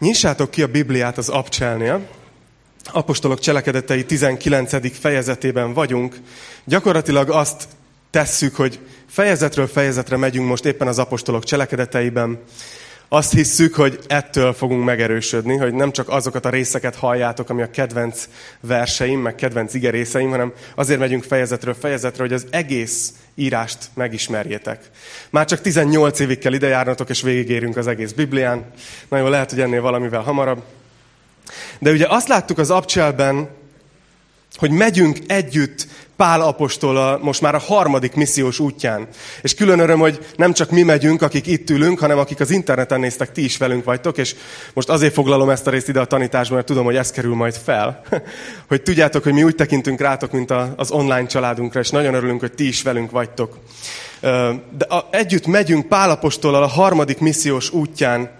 Nyissátok ki a Bibliát az Abcselnél. Apostolok cselekedetei 19. fejezetében vagyunk. Gyakorlatilag azt tesszük, hogy fejezetről fejezetre megyünk most éppen az apostolok cselekedeteiben. Azt hisszük, hogy ettől fogunk megerősödni, hogy nem csak azokat a részeket halljátok, ami a kedvenc verseim, meg kedvenc igerészeim, hanem azért megyünk fejezetről fejezetre, hogy az egész írást megismerjétek. Már csak 18 évig kell idejárnatok, és végigérünk az egész Biblián. Na jó, lehet, hogy ennél valamivel hamarabb. De ugye azt láttuk az Abcselben, hogy megyünk együtt Pál apostol most már a harmadik missziós útján. És külön öröm, hogy nem csak mi megyünk, akik itt ülünk, hanem akik az interneten néztek, ti is velünk vagytok, és most azért foglalom ezt a részt ide a tanításban, mert tudom, hogy ez kerül majd fel. hogy tudjátok, hogy mi úgy tekintünk rátok, mint az online családunkra, és nagyon örülünk, hogy ti is velünk vagytok. De együtt megyünk Pál apostolal a harmadik missziós útján,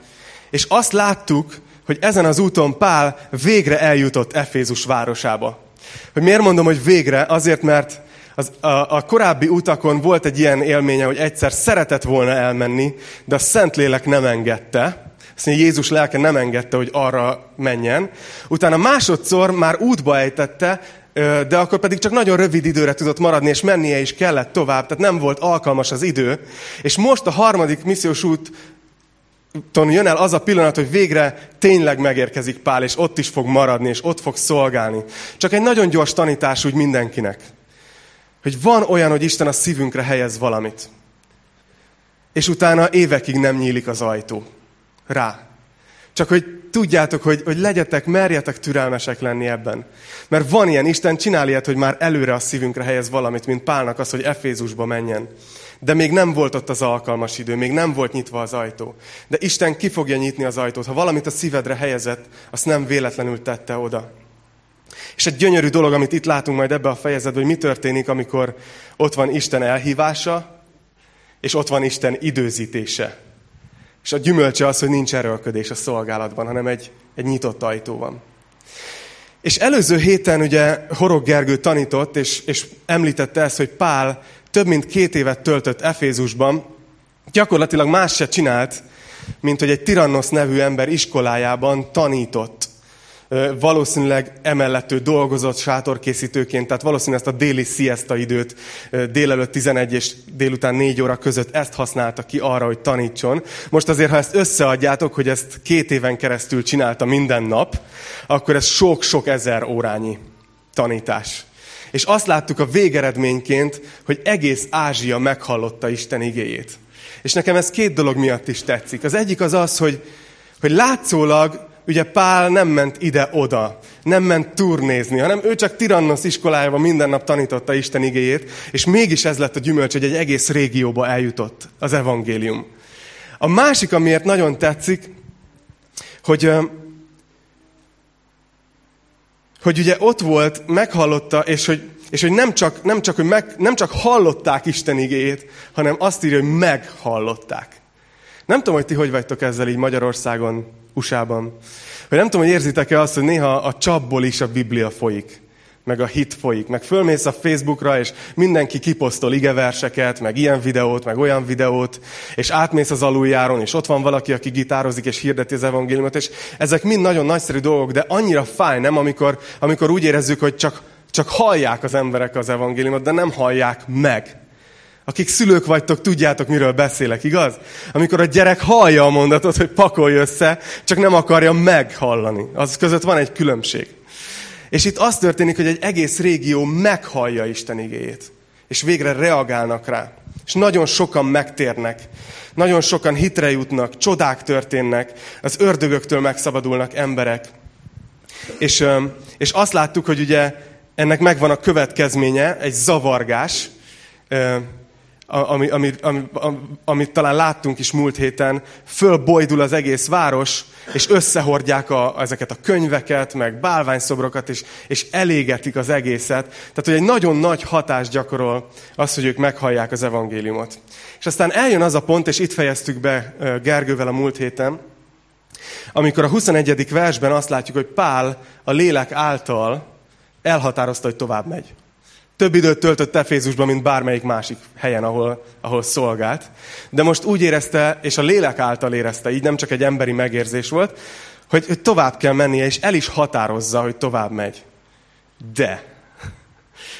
és azt láttuk, hogy ezen az úton Pál végre eljutott Efézus városába. Hogy miért mondom, hogy végre? Azért, mert az, a, a korábbi utakon volt egy ilyen élménye, hogy egyszer szeretett volna elmenni, de a Szentlélek nem engedte. Azt mondja, Jézus lelke nem engedte, hogy arra menjen. Utána másodszor már útba ejtette, de akkor pedig csak nagyon rövid időre tudott maradni, és mennie is kellett tovább, tehát nem volt alkalmas az idő. És most a harmadik missziós út jön el az a pillanat, hogy végre tényleg megérkezik Pál, és ott is fog maradni, és ott fog szolgálni. Csak egy nagyon gyors tanítás úgy mindenkinek. Hogy van olyan, hogy Isten a szívünkre helyez valamit. És utána évekig nem nyílik az ajtó. Rá. Csak hogy tudjátok, hogy, hogy legyetek, merjetek türelmesek lenni ebben. Mert van ilyen, Isten csinál ilyet, hogy már előre a szívünkre helyez valamit, mint Pálnak az, hogy Efézusba menjen. De még nem volt ott az alkalmas idő, még nem volt nyitva az ajtó. De Isten ki fogja nyitni az ajtót. Ha valamit a szívedre helyezett, azt nem véletlenül tette oda. És egy gyönyörű dolog, amit itt látunk majd ebbe a fejezetben, hogy mi történik, amikor ott van Isten elhívása, és ott van Isten időzítése. És a gyümölcse az, hogy nincs erőlködés a szolgálatban, hanem egy, egy nyitott ajtó van. És előző héten ugye Horog Gergő tanított, és, és említette ezt, hogy Pál több mint két évet töltött Efézusban, gyakorlatilag más se csinált, mint hogy egy Tirannos nevű ember iskolájában tanított. Valószínűleg emellett ő dolgozott sátorkészítőként, tehát valószínűleg ezt a déli siesta időt délelőtt 11 és délután 4 óra között ezt használta ki arra, hogy tanítson. Most azért, ha ezt összeadjátok, hogy ezt két éven keresztül csinálta minden nap, akkor ez sok-sok ezer órányi tanítás. És azt láttuk a végeredményként, hogy egész Ázsia meghallotta Isten igéjét. És nekem ez két dolog miatt is tetszik. Az egyik az az, hogy, hogy látszólag ugye Pál nem ment ide-oda, nem ment turnézni, hanem ő csak Tirannos iskolájában minden nap tanította Isten igéjét, és mégis ez lett a gyümölcs, hogy egy egész régióba eljutott az evangélium. A másik, amiért nagyon tetszik, hogy hogy ugye ott volt, meghallotta, és hogy, és hogy nem, csak, nem, csak, hogy meg, nem csak hallották Isten igéjét, hanem azt írja, hogy meghallották. Nem tudom, hogy ti hogy vagytok ezzel így Magyarországon, USA-ban. Hogy nem tudom, hogy érzitek-e azt, hogy néha a csapból is a Biblia folyik meg a hit folyik, meg fölmész a Facebookra, és mindenki kiposztol igeverseket, meg ilyen videót, meg olyan videót, és átmész az aluljáron, és ott van valaki, aki gitározik, és hirdeti az evangéliumot, és ezek mind nagyon nagyszerű dolgok, de annyira fáj, nem, amikor, amikor úgy érezzük, hogy csak, csak hallják az emberek az evangéliumot, de nem hallják meg. Akik szülők vagytok, tudjátok, miről beszélek, igaz? Amikor a gyerek hallja a mondatot, hogy pakolj össze, csak nem akarja meghallani. Az között van egy különbség. És itt az történik, hogy egy egész régió meghallja Isten igéjét. És végre reagálnak rá. És nagyon sokan megtérnek. Nagyon sokan hitre jutnak, csodák történnek, az ördögöktől megszabadulnak emberek. És, és azt láttuk, hogy ugye ennek megvan a következménye, egy zavargás, ami, ami, ami, amit talán láttunk is múlt héten, fölbojdul az egész város, és összehordják a, ezeket a könyveket, meg bálványszobrokat, és, és elégetik az egészet. Tehát, hogy egy nagyon nagy hatást gyakorol az, hogy ők meghallják az evangéliumot. És aztán eljön az a pont, és itt fejeztük be Gergővel a múlt héten, amikor a 21. versben azt látjuk, hogy Pál a lélek által elhatározta, hogy tovább megy több időt töltött Efézusban, mint bármelyik másik helyen, ahol, ahol szolgált. De most úgy érezte, és a lélek által érezte, így nem csak egy emberi megérzés volt, hogy, hogy tovább kell mennie, és el is határozza, hogy tovább megy. De,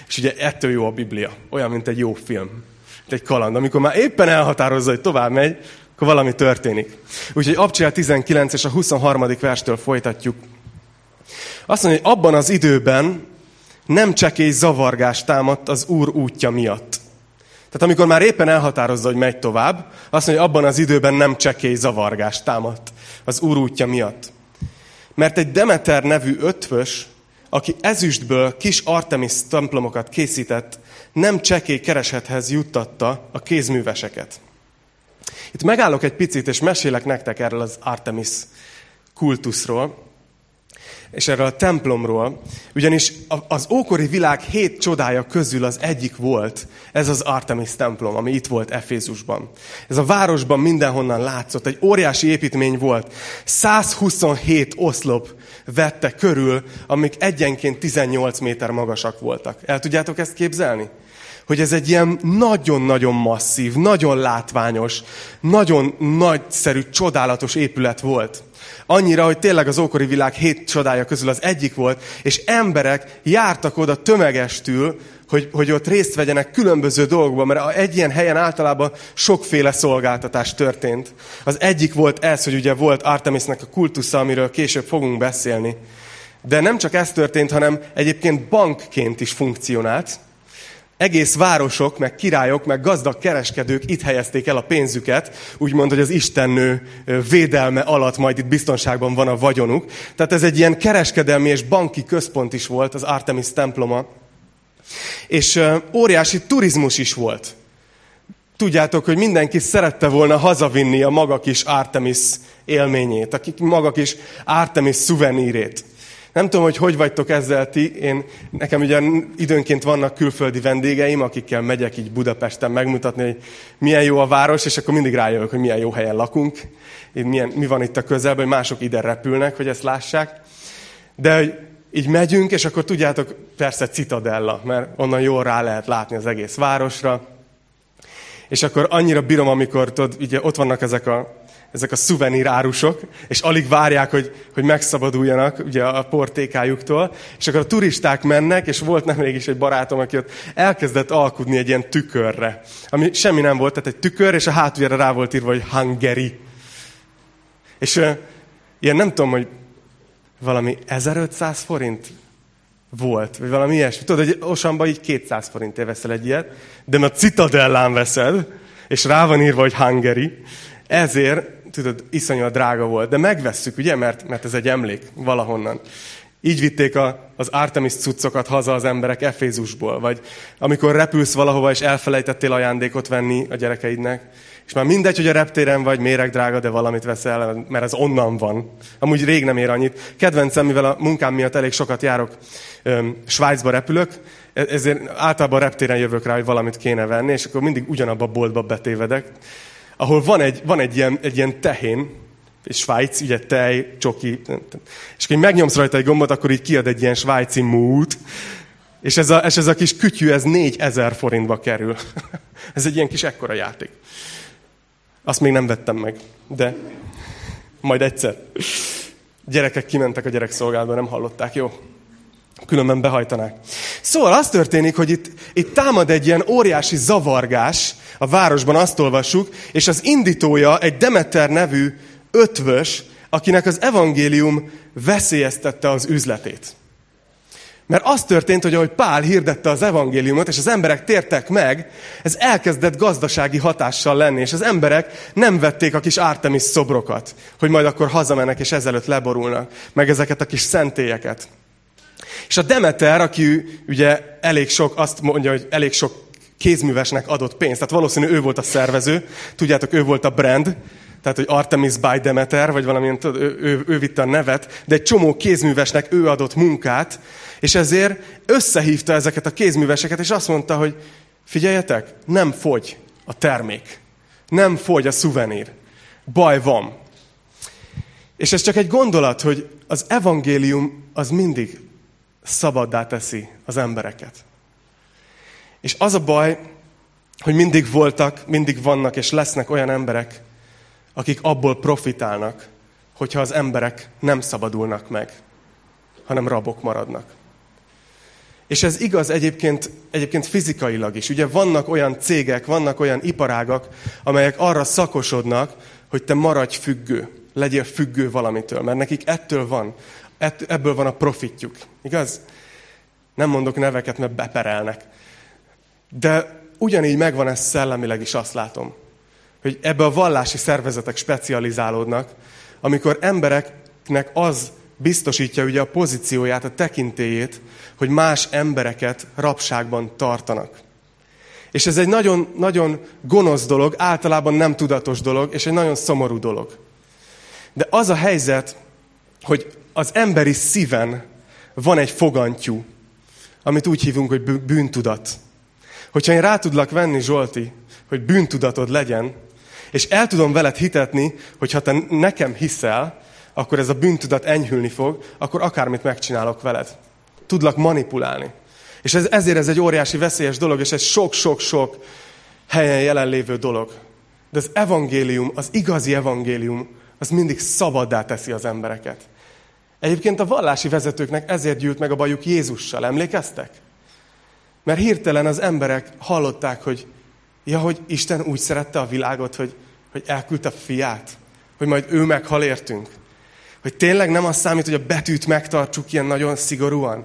és ugye ettől jó a Biblia, olyan, mint egy jó film, mint egy kaland. Amikor már éppen elhatározza, hogy tovább megy, akkor valami történik. Úgyhogy Abcsia 19 és a 23. verstől folytatjuk. Azt mondja, hogy abban az időben nem csekély zavargás támadt az Úr útja miatt. Tehát amikor már éppen elhatározza, hogy megy tovább, azt mondja, hogy abban az időben nem csekély zavargás támadt az Úr útja miatt. Mert egy Demeter nevű ötvös, aki ezüstből kis Artemis templomokat készített, nem csekély keresethez juttatta a kézműveseket. Itt megállok egy picit, és mesélek nektek erről az Artemis kultuszról, és erről a templomról, ugyanis az ókori világ hét csodája közül az egyik volt ez az Artemis templom, ami itt volt Efézusban. Ez a városban mindenhonnan látszott, egy óriási építmény volt. 127 oszlop vette körül, amik egyenként 18 méter magasak voltak. El tudjátok ezt képzelni? Hogy ez egy ilyen nagyon-nagyon masszív, nagyon látványos, nagyon nagyszerű, csodálatos épület volt. Annyira, hogy tényleg az ókori világ hét csodája közül az egyik volt, és emberek jártak oda tömegestül, hogy, hogy ott részt vegyenek különböző dolgokban, mert egy ilyen helyen általában sokféle szolgáltatás történt. Az egyik volt ez, hogy ugye volt Artemisnek a kultusza, amiről később fogunk beszélni. De nem csak ez történt, hanem egyébként bankként is funkcionált egész városok, meg királyok, meg gazdag kereskedők itt helyezték el a pénzüket, úgymond, hogy az Istennő védelme alatt majd itt biztonságban van a vagyonuk. Tehát ez egy ilyen kereskedelmi és banki központ is volt, az Artemis temploma. És óriási turizmus is volt. Tudjátok, hogy mindenki szerette volna hazavinni a maga kis Artemis élményét, a maga kis Artemis szuvenírét. Nem tudom, hogy hogy vagytok ezzel ti. Én, nekem ugye időnként vannak külföldi vendégeim, akikkel megyek így Budapesten megmutatni, hogy milyen jó a város, és akkor mindig rájövök, hogy milyen jó helyen lakunk, milyen, mi van itt a közelben, hogy mások ide repülnek, hogy ezt lássák. De hogy így megyünk, és akkor tudjátok, persze Citadella, mert onnan jól rá lehet látni az egész városra. És akkor annyira bírom, amikor tudod, ugye ott vannak ezek a ezek a szuvenírárusok, és alig várják, hogy, hogy megszabaduljanak ugye a portékájuktól, és akkor a turisták mennek, és volt nem is egy barátom, aki ott elkezdett alkudni egy ilyen tükörre, ami semmi nem volt, tehát egy tükör, és a hátuljára rá volt írva, hogy Hungary. És uh, ilyen nem tudom, hogy valami 1500 forint volt, vagy valami ilyesmi. Tudod, hogy Osanban így 200 forintért veszel egy ilyet, de a Citadellán veszed, és rá van írva, hogy Hungary, ezért tudod, iszonyúan drága volt. De megvesszük, ugye, mert, mert ez egy emlék valahonnan. Így vitték a, az Artemis cuccokat haza az emberek Efézusból. Vagy amikor repülsz valahova, és elfelejtettél ajándékot venni a gyerekeidnek, és már mindegy, hogy a reptéren vagy méreg drága, de valamit veszel, mert ez onnan van. Amúgy rég nem ér annyit. Kedvencem, mivel a munkám miatt elég sokat járok, öm, Svájcba repülök, e-, ezért általában reptéren jövök rá, hogy valamit kéne venni, és akkor mindig ugyanabba a boltba betévedek ahol van egy, van egy, ilyen, egy ilyen tehén, és Svájc, ugye tej, csoki, és akkor megnyomsz rajta egy gombot, akkor így kiad egy ilyen svájci mút, és ez a, és ez a kis kütyű, ez 4000 forintba kerül. ez egy ilyen kis ekkora játék. Azt még nem vettem meg, de majd egyszer. Gyerekek kimentek a gyerekszolgálatba, nem hallották, jó? Különben behajtanák. Szóval az történik, hogy itt, itt támad egy ilyen óriási zavargás, a városban azt olvassuk, és az indítója egy Demeter nevű ötvös, akinek az evangélium veszélyeztette az üzletét. Mert az történt, hogy ahogy Pál hirdette az evangéliumot, és az emberek tértek meg, ez elkezdett gazdasági hatással lenni, és az emberek nem vették a kis Artemis szobrokat, hogy majd akkor hazamennek, és ezelőtt leborulnak, meg ezeket a kis szentélyeket. És a Demeter, aki ugye elég sok, azt mondja, hogy elég sok kézművesnek adott pénzt. Tehát valószínű ő volt a szervező, tudjátok, ő volt a brand, tehát, hogy Artemis by Demeter, vagy valamilyen, ő, ő, ő vitte a nevet, de egy csomó kézművesnek ő adott munkát, és ezért összehívta ezeket a kézműveseket, és azt mondta, hogy figyeljetek, nem fogy a termék, nem fogy a szuvenír, baj van. És ez csak egy gondolat, hogy az evangélium az mindig szabaddá teszi az embereket. És az a baj, hogy mindig voltak, mindig vannak és lesznek olyan emberek, akik abból profitálnak, hogyha az emberek nem szabadulnak meg, hanem rabok maradnak. És ez igaz egyébként, egyébként fizikailag is. Ugye vannak olyan cégek, vannak olyan iparágak, amelyek arra szakosodnak, hogy te maradj függő, legyél függő valamitől, mert nekik ettől van, ebből van a profitjuk. Igaz? Nem mondok neveket, mert beperelnek. De ugyanígy megvan ez szellemileg is, azt látom. Hogy ebbe a vallási szervezetek specializálódnak, amikor embereknek az biztosítja ugye a pozícióját, a tekintélyét, hogy más embereket rabságban tartanak. És ez egy nagyon, nagyon gonosz dolog, általában nem tudatos dolog, és egy nagyon szomorú dolog. De az a helyzet, hogy az emberi szíven van egy fogantyú, amit úgy hívunk, hogy bűntudat. Hogyha én rá tudlak venni, Zsolti, hogy bűntudatod legyen, és el tudom veled hitetni, hogy ha te nekem hiszel, akkor ez a bűntudat enyhülni fog, akkor akármit megcsinálok veled. Tudlak manipulálni. És ez, ezért ez egy óriási veszélyes dolog, és ez sok-sok-sok helyen jelenlévő dolog. De az evangélium, az igazi evangélium, az mindig szabaddá teszi az embereket. Egyébként a vallási vezetőknek ezért gyűlt meg a bajuk Jézussal. Emlékeztek? Mert hirtelen az emberek hallották, hogy ja, hogy Isten úgy szerette a világot, hogy, hogy elküldte a fiát, hogy majd ő meghal értünk. Hogy tényleg nem az számít, hogy a betűt megtartsuk ilyen nagyon szigorúan.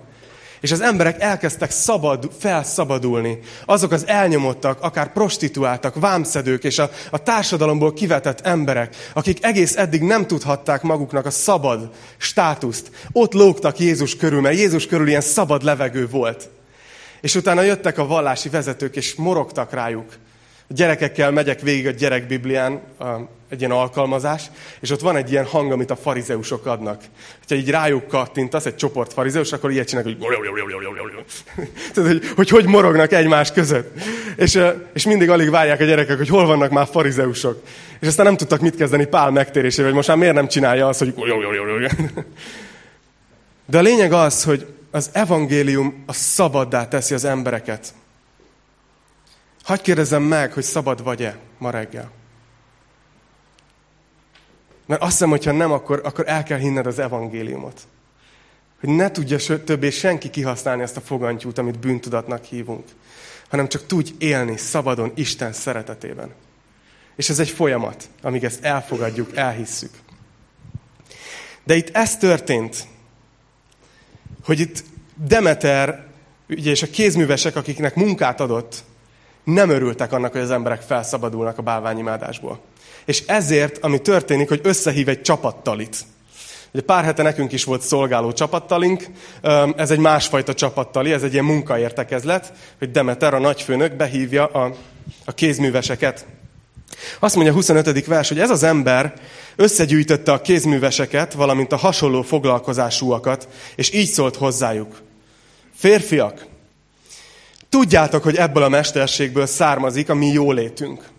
És az emberek elkezdtek szabad, felszabadulni. Azok az elnyomottak, akár prostituáltak, vámszedők és a, a társadalomból kivetett emberek, akik egész eddig nem tudhatták maguknak a szabad státuszt. Ott lógtak Jézus körül, mert Jézus körül ilyen szabad levegő volt. És utána jöttek a vallási vezetők, és morogtak rájuk. A gyerekekkel megyek végig a gyerekbiblián, egy ilyen alkalmazás, és ott van egy ilyen hang, amit a farizeusok adnak. Ha így rájuk kattintasz, egy csoport farizeus, akkor ilyet csinálnak, hogy Tudod, hogy, hogy hogy morognak egymás között. És, és mindig alig várják a gyerekek, hogy hol vannak már farizeusok. És aztán nem tudtak mit kezdeni Pál megtérésével, hogy most már miért nem csinálja azt, hogy De a lényeg az, hogy az evangélium a szabaddá teszi az embereket. Hagy kérdezem meg, hogy szabad vagy-e ma reggel. Mert azt hiszem, hogyha nem, akkor, akkor el kell hinned az evangéliumot. Hogy ne tudja többé senki kihasználni ezt a fogantyút, amit bűntudatnak hívunk. Hanem csak tudj élni szabadon Isten szeretetében. És ez egy folyamat, amíg ezt elfogadjuk, elhisszük. De itt ez történt, hogy itt Demeter, ugye, és a kézművesek, akiknek munkát adott, nem örültek annak, hogy az emberek felszabadulnak a bálványimádásból. És ezért, ami történik, hogy összehív egy csapattalit. Ugye pár hete nekünk is volt szolgáló csapattalink, ez egy másfajta csapattali, ez egy ilyen munkaértekezlet, hogy Demeter, a nagyfőnök behívja a, a kézműveseket. Azt mondja a 25. vers, hogy ez az ember összegyűjtötte a kézműveseket, valamint a hasonló foglalkozásúakat, és így szólt hozzájuk. Férfiak, tudjátok, hogy ebből a mesterségből származik a mi jólétünk.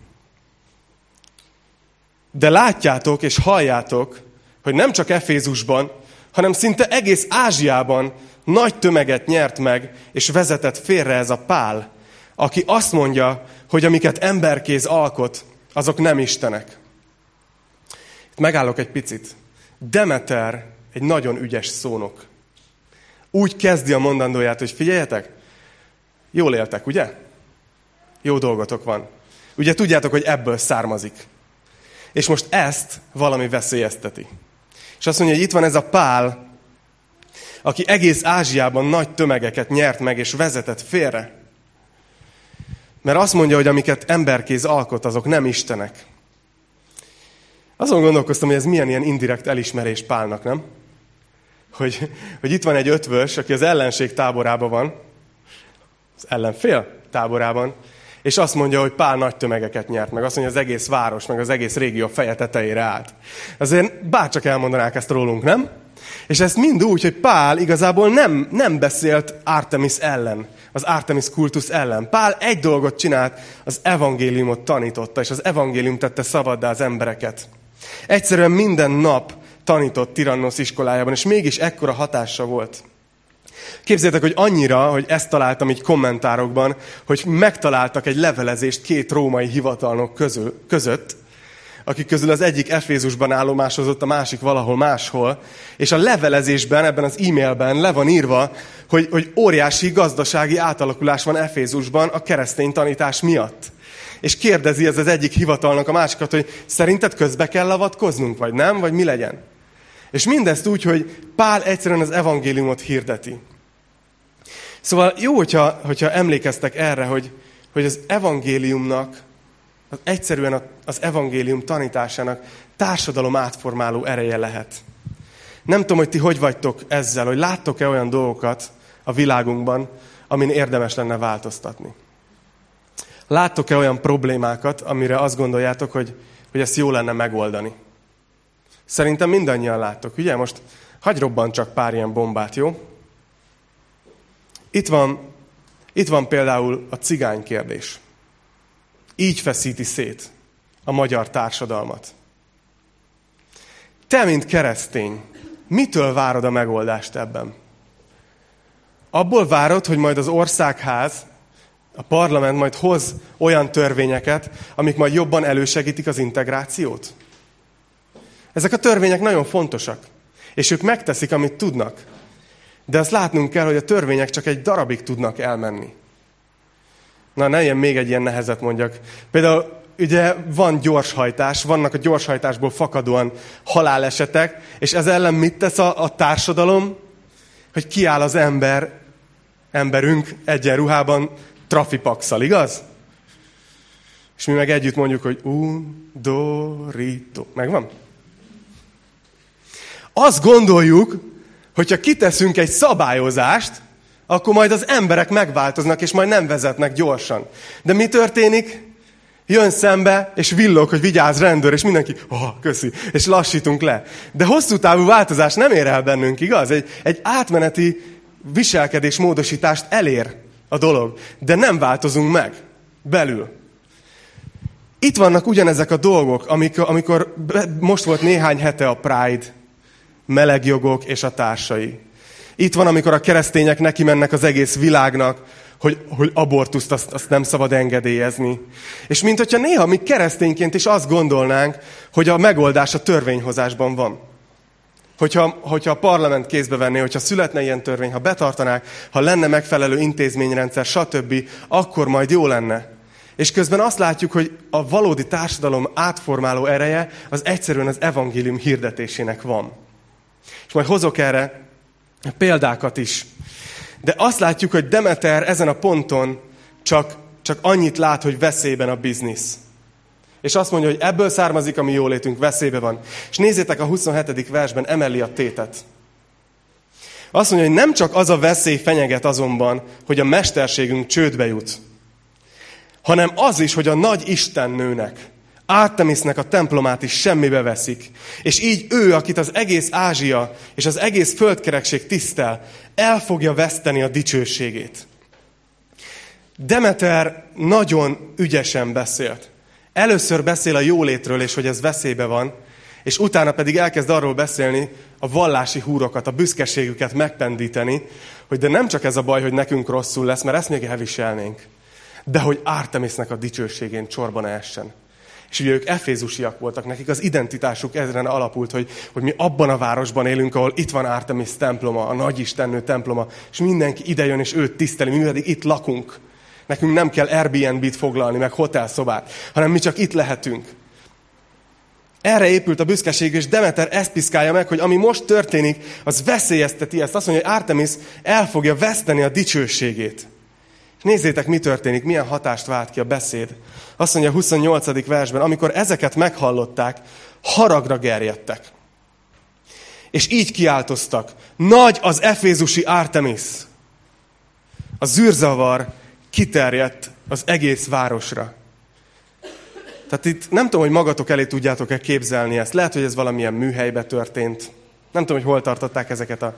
De látjátok és halljátok, hogy nem csak Efézusban, hanem szinte egész Ázsiában nagy tömeget nyert meg, és vezetett félre ez a pál, aki azt mondja, hogy amiket emberkéz alkot, azok nem istenek. Itt megállok egy picit. Demeter egy nagyon ügyes szónok. Úgy kezdi a mondandóját, hogy figyeljetek, jól éltek, ugye? Jó dolgotok van. Ugye tudjátok, hogy ebből származik. És most ezt valami veszélyezteti. És azt mondja, hogy itt van ez a pál, aki egész Ázsiában nagy tömegeket nyert meg és vezetett félre. Mert azt mondja, hogy amiket emberkéz alkot, azok nem istenek. Azon gondolkoztam, hogy ez milyen ilyen indirekt elismerés Pálnak, nem? Hogy, hogy itt van egy ötvös, aki az ellenség táborában van, az ellenfél táborában, és azt mondja, hogy Pál nagy tömegeket nyert meg. Azt mondja, az egész város, meg az egész régió feje tetejére állt. Azért bárcsak elmondanák ezt rólunk, nem? És ezt mind úgy, hogy Pál igazából nem, nem beszélt Artemis ellen, az Artemis kultusz ellen. Pál egy dolgot csinált, az evangéliumot tanította, és az evangélium tette szabaddá az embereket. Egyszerűen minden nap tanított Tirannos iskolájában, és mégis ekkora hatása volt. Képzeljétek, hogy annyira, hogy ezt találtam így kommentárokban, hogy megtaláltak egy levelezést két római hivatalnok közül, között, akik közül az egyik Efézusban állomásozott, a másik valahol máshol, és a levelezésben, ebben az e-mailben le van írva, hogy, hogy óriási gazdasági átalakulás van Efézusban a keresztény tanítás miatt. És kérdezi ez az egyik hivatalnak a másikat, hogy szerinted közbe kell avatkoznunk, vagy nem, vagy mi legyen. És mindezt úgy, hogy Pál egyszerűen az evangéliumot hirdeti. Szóval jó, hogyha, hogyha emlékeztek erre, hogy, hogy az evangéliumnak, az egyszerűen az evangélium tanításának társadalom átformáló ereje lehet. Nem tudom, hogy ti hogy vagytok ezzel, hogy láttok-e olyan dolgokat a világunkban, amin érdemes lenne változtatni. Láttok-e olyan problémákat, amire azt gondoljátok, hogy, hogy ezt jó lenne megoldani? Szerintem mindannyian láttok, ugye? Most hagy robban csak pár ilyen bombát, jó? Itt van, itt van például a cigány kérdés. Így feszíti szét a magyar társadalmat. Te, mint keresztény, mitől várod a megoldást ebben? Abból várod, hogy majd az országház, a parlament majd hoz olyan törvényeket, amik majd jobban elősegítik az integrációt? Ezek a törvények nagyon fontosak, és ők megteszik, amit tudnak. De azt látnunk kell, hogy a törvények csak egy darabig tudnak elmenni. Na, ne ilyen még egy ilyen nehezet mondjak. Például ugye van gyorshajtás, vannak a gyorshajtásból fakadóan halálesetek, és ez ellen mit tesz a, a társadalom? Hogy kiáll az ember, emberünk egyenruhában trafipaxal, igaz? És mi meg együtt mondjuk, hogy undorító. Megvan? Azt gondoljuk, hogyha kiteszünk egy szabályozást, akkor majd az emberek megváltoznak, és majd nem vezetnek gyorsan. De mi történik? Jön szembe, és villog, hogy vigyázz rendőr, és mindenki, oh, köszi, és lassítunk le. De hosszú távú változás nem ér el bennünk, igaz? Egy, egy átmeneti viselkedés módosítást elér a dolog, de nem változunk meg belül. Itt vannak ugyanezek a dolgok, amikor, amikor most volt néhány hete a Pride, melegjogok és a társai. Itt van, amikor a keresztények neki mennek az egész világnak, hogy, hogy abortuszt azt, azt nem szabad engedélyezni. És mint hogyha néha mi keresztényként is azt gondolnánk, hogy a megoldás a törvényhozásban van. Hogyha, hogyha a parlament kézbe venné, hogyha születne ilyen törvény, ha betartanák, ha lenne megfelelő intézményrendszer, stb., akkor majd jó lenne. És közben azt látjuk, hogy a valódi társadalom átformáló ereje az egyszerűen az evangélium hirdetésének van. És majd hozok erre példákat is. De azt látjuk, hogy Demeter ezen a ponton csak, csak annyit lát, hogy veszélyben a biznisz. És azt mondja, hogy ebből származik a mi jólétünk, veszélybe van. És nézzétek, a 27. versben emeli a tétet. Azt mondja, hogy nem csak az a veszély fenyeget azonban, hogy a mesterségünk csődbe jut, hanem az is, hogy a nagy istennőnek, Artemisnek a templomát is semmibe veszik. És így ő, akit az egész Ázsia és az egész földkerekség tisztel, el fogja veszteni a dicsőségét. Demeter nagyon ügyesen beszélt. Először beszél a jólétről, és hogy ez veszélybe van, és utána pedig elkezd arról beszélni, a vallási húrokat, a büszkeségüket megpendíteni, hogy de nem csak ez a baj, hogy nekünk rosszul lesz, mert ezt még elviselnénk, de hogy Artemisnek a dicsőségén csorban essen. És ugye ők efézusiak voltak, nekik az identitásuk ezen alapult, hogy, hogy mi abban a városban élünk, ahol itt van Artemis temploma, a nagy istennő temploma, és mindenki idejön, és őt tiszteli, mi pedig itt lakunk. Nekünk nem kell Airbnb-t foglalni, meg hotelszobát, hanem mi csak itt lehetünk. Erre épült a büszkeség, és Demeter ezt piszkálja meg, hogy ami most történik, az veszélyezteti ezt. Azt mondja, hogy Artemis el fogja veszteni a dicsőségét. És nézzétek, mi történik, milyen hatást vált ki a beszéd. Azt mondja a 28. versben, amikor ezeket meghallották, haragra gerjedtek. És így kiáltoztak, nagy az efézusi Artemis. A zűrzavar kiterjedt az egész városra. Tehát itt nem tudom, hogy magatok elé tudjátok-e képzelni ezt. Lehet, hogy ez valamilyen műhelybe történt. Nem tudom, hogy hol tartották ezeket a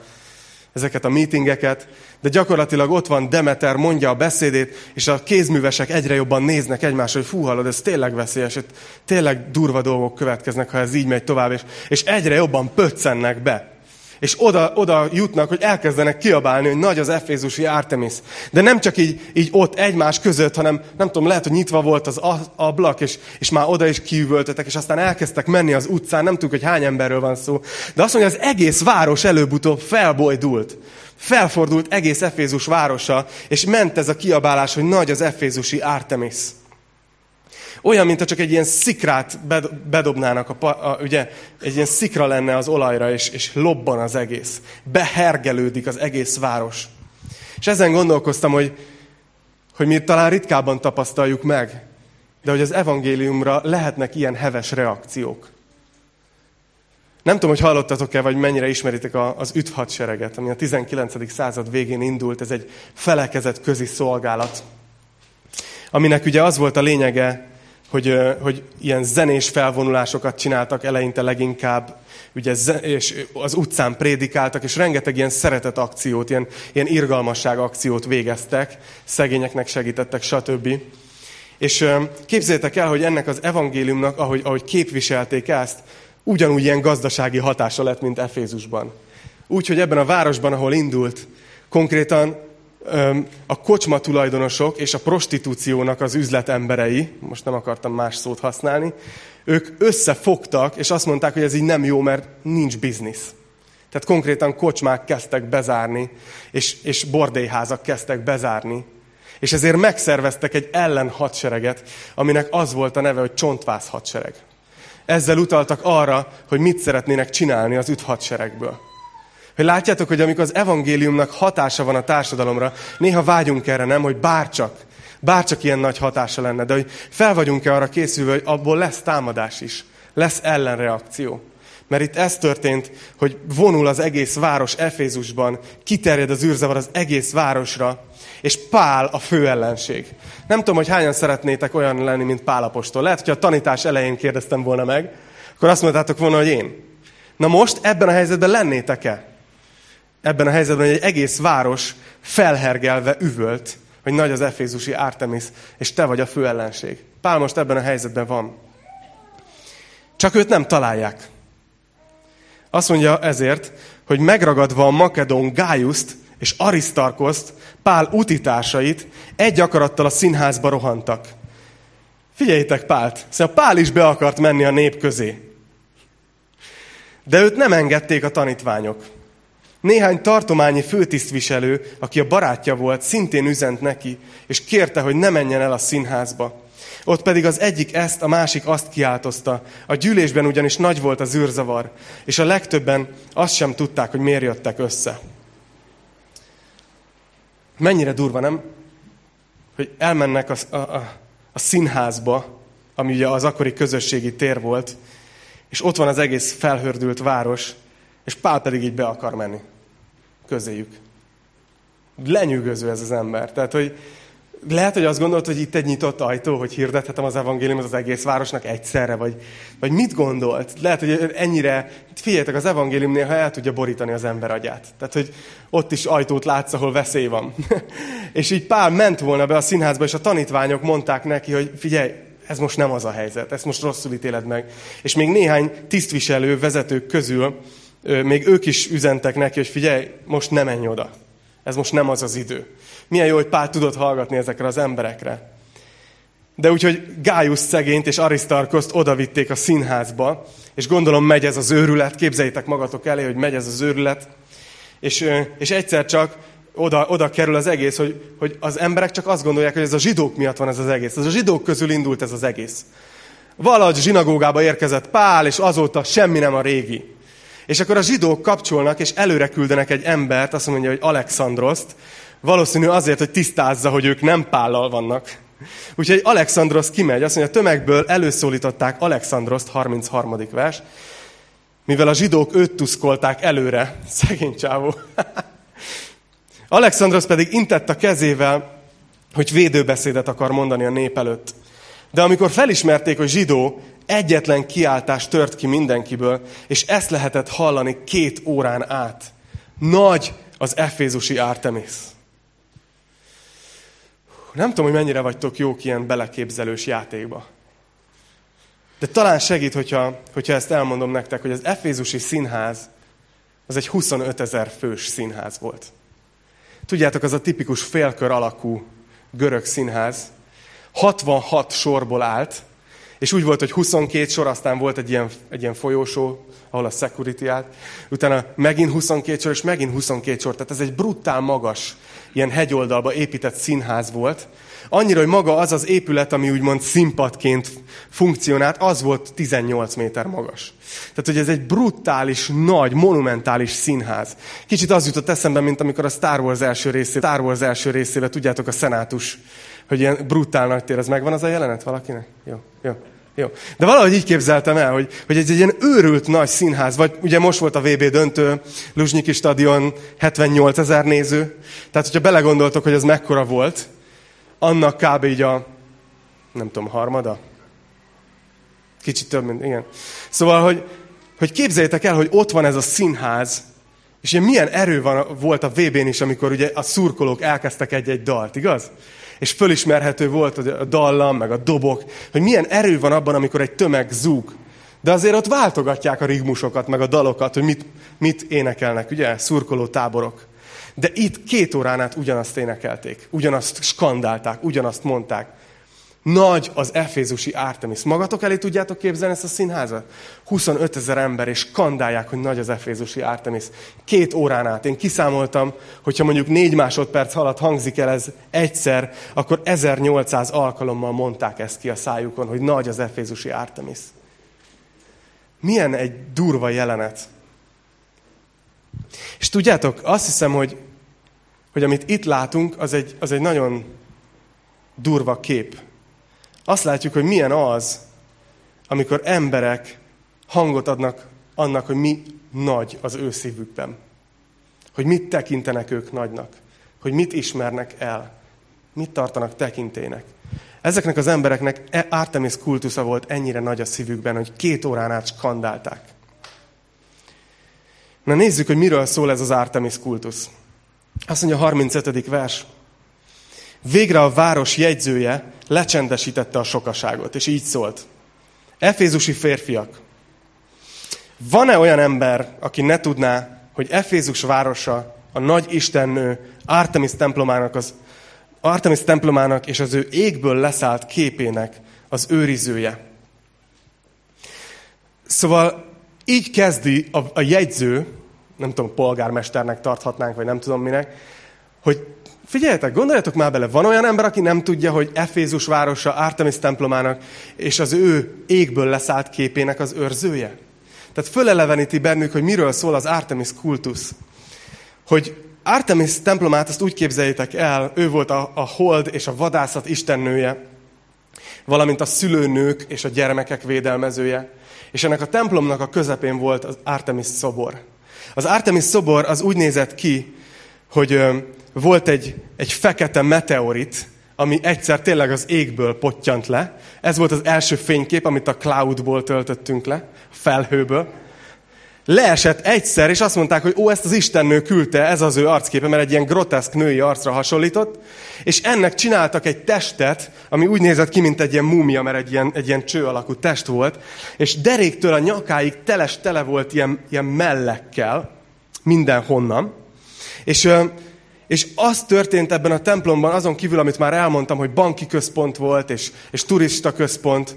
ezeket a meetingeket, de gyakorlatilag ott van Demeter, mondja a beszédét, és a kézművesek egyre jobban néznek egymásra, hogy fú, hallod, ez tényleg veszélyes, tényleg durva dolgok következnek, ha ez így megy tovább, és, és egyre jobban pöccennek be. És oda, oda jutnak, hogy elkezdenek kiabálni, hogy nagy az Efézusi Artemis. De nem csak így, így ott egymás között, hanem nem tudom, lehet, hogy nyitva volt az ablak, és, és már oda is kiüvöltöttek, és aztán elkezdtek menni az utcán, nem tudjuk, hogy hány emberről van szó. De azt mondja, az egész város előbb-utóbb felbojdult. Felfordult egész Efézus városa, és ment ez a kiabálás, hogy nagy az Efézusi Artemis. Olyan, mintha csak egy ilyen szikrát bedobnának, a, a, ugye, egy ilyen szikra lenne az olajra, és, és lobban az egész. Behergelődik az egész város. És ezen gondolkoztam, hogy, hogy mi talán ritkábban tapasztaljuk meg, de hogy az evangéliumra lehetnek ilyen heves reakciók. Nem tudom, hogy hallottatok-e, vagy mennyire ismeritek az üt ami a 19. század végén indult. Ez egy felekezet közi szolgálat, aminek ugye az volt a lényege, hogy, hogy ilyen zenés felvonulásokat csináltak eleinte leginkább, ugye, és az utcán prédikáltak, és rengeteg ilyen szeretet akciót, ilyen, ilyen irgalmasság akciót végeztek, szegényeknek segítettek, stb. És képzeljétek el, hogy ennek az evangéliumnak, ahogy, ahogy képviselték ezt, ugyanúgy ilyen gazdasági hatása lett, mint Efézusban. Úgy, hogy ebben a városban, ahol indult, konkrétan a kocsma tulajdonosok és a prostitúciónak az üzletemberei, most nem akartam más szót használni, ők összefogtak, és azt mondták, hogy ez így nem jó, mert nincs biznisz. Tehát konkrétan kocsmák kezdtek bezárni, és, és bordélyházak kezdtek bezárni. És ezért megszerveztek egy ellenhadsereget, aminek az volt a neve, hogy csontvász hadsereg. Ezzel utaltak arra, hogy mit szeretnének csinálni az üt hadseregből. Hogy látjátok, hogy amikor az evangéliumnak hatása van a társadalomra, néha vágyunk erre, nem, hogy bárcsak, bárcsak ilyen nagy hatása lenne, de hogy fel vagyunk-e arra készülve, hogy abból lesz támadás is, lesz ellenreakció. Mert itt ez történt, hogy vonul az egész város Efézusban, kiterjed az űrzavar az egész városra, és Pál a fő ellenség. Nem tudom, hogy hányan szeretnétek olyan lenni, mint Pál apostol. Lehet, hogy a tanítás elején kérdeztem volna meg, akkor azt mondtátok volna, hogy én. Na most ebben a helyzetben lennétek-e? Ebben a helyzetben, hogy egy egész város felhergelve üvölt, hogy nagy az efézusi Artemis, és te vagy a fő ellenség. Pál most ebben a helyzetben van. Csak őt nem találják. Azt mondja ezért, hogy megragadva a makedón Gájuszt és Arisztarkoszt, Pál utitársait, egy akarattal a színházba rohantak. Figyeljétek Pált! Szóval Pál is be akart menni a nép közé. De őt nem engedték a tanítványok. Néhány tartományi főtisztviselő, aki a barátja volt, szintén üzent neki, és kérte, hogy ne menjen el a színházba. Ott pedig az egyik ezt, a másik azt kiáltozta. A gyűlésben ugyanis nagy volt az űrzavar, és a legtöbben azt sem tudták, hogy miért jöttek össze. Mennyire durva, nem? Hogy elmennek a, a, a, a színházba, ami ugye az akkori közösségi tér volt, és ott van az egész felhördült város, és Pál pedig így be akar menni közéjük. Lenyűgöző ez az ember. Tehát, hogy lehet, hogy azt gondolt, hogy itt egy nyitott ajtó, hogy hirdethetem az evangéliumot az egész városnak egyszerre, vagy, vagy mit gondolt? Lehet, hogy ennyire, figyeljetek, az evangélium néha el tudja borítani az ember agyát. Tehát, hogy ott is ajtót látsz, ahol veszély van. és így Pál ment volna be a színházba, és a tanítványok mondták neki, hogy figyelj, ez most nem az a helyzet, ezt most rosszul ítéled meg. És még néhány tisztviselő, vezetők közül még ők is üzentek neki, hogy figyelj, most nem menj oda. Ez most nem az az idő. Milyen jó, hogy Pál tudott hallgatni ezekre az emberekre. De úgyhogy Gájusz szegényt és Arisztarkoszt odavitték a színházba, és gondolom megy ez az őrület, képzeljétek magatok elé, hogy megy ez az őrület, és, és egyszer csak oda, oda kerül az egész, hogy, hogy az emberek csak azt gondolják, hogy ez a zsidók miatt van ez az egész. Ez a zsidók közül indult ez az egész. Valahogy zsinagógába érkezett Pál, és azóta semmi nem a régi. És akkor a zsidók kapcsolnak, és előre küldenek egy embert, azt mondja, hogy Alexandroszt, valószínű azért, hogy tisztázza, hogy ők nem pállal vannak. Úgyhogy Alexandros kimegy, azt mondja, a tömegből előszólították Alexandroszt, 33. vers, mivel a zsidók őt tuszkolták előre, szegény csávó. Alexandros pedig intett a kezével, hogy védőbeszédet akar mondani a nép előtt. De amikor felismerték, hogy zsidó, egyetlen kiáltás tört ki mindenkiből, és ezt lehetett hallani két órán át. Nagy az efézusi Artemis. Nem tudom, hogy mennyire vagytok jók ilyen beleképzelős játékba. De talán segít, hogyha, hogyha ezt elmondom nektek, hogy az efézusi színház az egy 25 ezer fős színház volt. Tudjátok, az a tipikus félkör alakú görög színház 66 sorból állt, és úgy volt, hogy 22 sor, aztán volt egy ilyen, egy ilyen folyósó, ahol a security állt, utána megint 22 sor, és megint 22 sor. Tehát ez egy brutál magas, ilyen hegyoldalba épített színház volt. Annyira, hogy maga az az épület, ami úgymond színpadként funkcionált, az volt 18 méter magas. Tehát, hogy ez egy brutális, nagy, monumentális színház. Kicsit az jutott eszembe, mint amikor a Star Wars első részébe, Star Wars első részébe, tudjátok, a szenátus hogy ilyen brutál nagy tér, az megvan az a jelenet valakinek? Jó, jó. Jó. De valahogy így képzeltem el, hogy, hogy egy, egy ilyen őrült nagy színház, vagy ugye most volt a VB döntő, Luzsnyiki stadion, 78 ezer néző. Tehát, hogyha belegondoltok, hogy ez mekkora volt, annak kb. így a, nem tudom, harmada? Kicsit több, mint, igen. Szóval, hogy, hogy képzeljétek el, hogy ott van ez a színház, és ilyen milyen erő van, volt a VB-n is, amikor ugye a szurkolók elkezdtek egy-egy dalt, igaz? És fölismerhető volt a dallam, meg a dobok, hogy milyen erő van abban, amikor egy tömeg zúg. De azért ott váltogatják a rigmusokat, meg a dalokat, hogy mit, mit énekelnek, ugye, szurkoló táborok. De itt két órán át ugyanazt énekelték, ugyanazt skandálták, ugyanazt mondták. Nagy az efézusi Artemis. Magatok elé tudjátok képzelni ezt a színházat? 25 ezer ember, és kandálják, hogy nagy az efézusi Artemis. Két órán át. Én kiszámoltam, hogyha mondjuk négy másodperc alatt hangzik el ez egyszer, akkor 1800 alkalommal mondták ezt ki a szájukon, hogy nagy az efézusi Artemis. Milyen egy durva jelenet. És tudjátok, azt hiszem, hogy, hogy amit itt látunk, az egy, az egy nagyon durva kép azt látjuk, hogy milyen az, amikor emberek hangot adnak annak, hogy mi nagy az ő szívükben. Hogy mit tekintenek ők nagynak. Hogy mit ismernek el. Mit tartanak tekintének. Ezeknek az embereknek e- Artemis kultusza volt ennyire nagy a szívükben, hogy két órán át skandálták. Na nézzük, hogy miről szól ez az Artemis kultusz. Azt mondja a 35. vers. Végre a város jegyzője lecsendesítette a sokaságot, és így szólt. Efézusi férfiak, van-e olyan ember, aki ne tudná, hogy Efézus városa a nagy istennő Artemis templomának, az, Artemis templomának és az ő égből leszállt képének az őrizője? Szóval így kezdi a, a jegyző, nem tudom, polgármesternek tarthatnánk, vagy nem tudom minek, hogy Figyeljetek, gondoljatok már bele, van olyan ember, aki nem tudja, hogy Efézus városa Artemis templomának és az ő égből leszállt képének az őrzője? Tehát föleleveníti bennük, hogy miről szól az Artemis kultusz. Hogy Artemis templomát azt úgy képzeljétek el, ő volt a, a hold és a vadászat istennője, valamint a szülőnők és a gyermekek védelmezője. És ennek a templomnak a közepén volt az Artemis szobor. Az Artemis szobor az úgy nézett ki, hogy volt egy, egy fekete meteorit, ami egyszer tényleg az égből pottyant le. Ez volt az első fénykép, amit a cloudból töltöttünk le, felhőből. Leesett egyszer, és azt mondták, hogy ó, ezt az istennő küldte, ez az ő arcképe, mert egy ilyen groteszk női arcra hasonlított, és ennek csináltak egy testet, ami úgy nézett ki, mint egy ilyen múmia, mert egy ilyen, egy ilyen cső alakú test volt, és deréktől a nyakáig teles tele volt ilyen, ilyen mellekkel, mindenhonnan, és és az történt ebben a templomban, azon kívül, amit már elmondtam, hogy banki központ volt, és, és turista központ,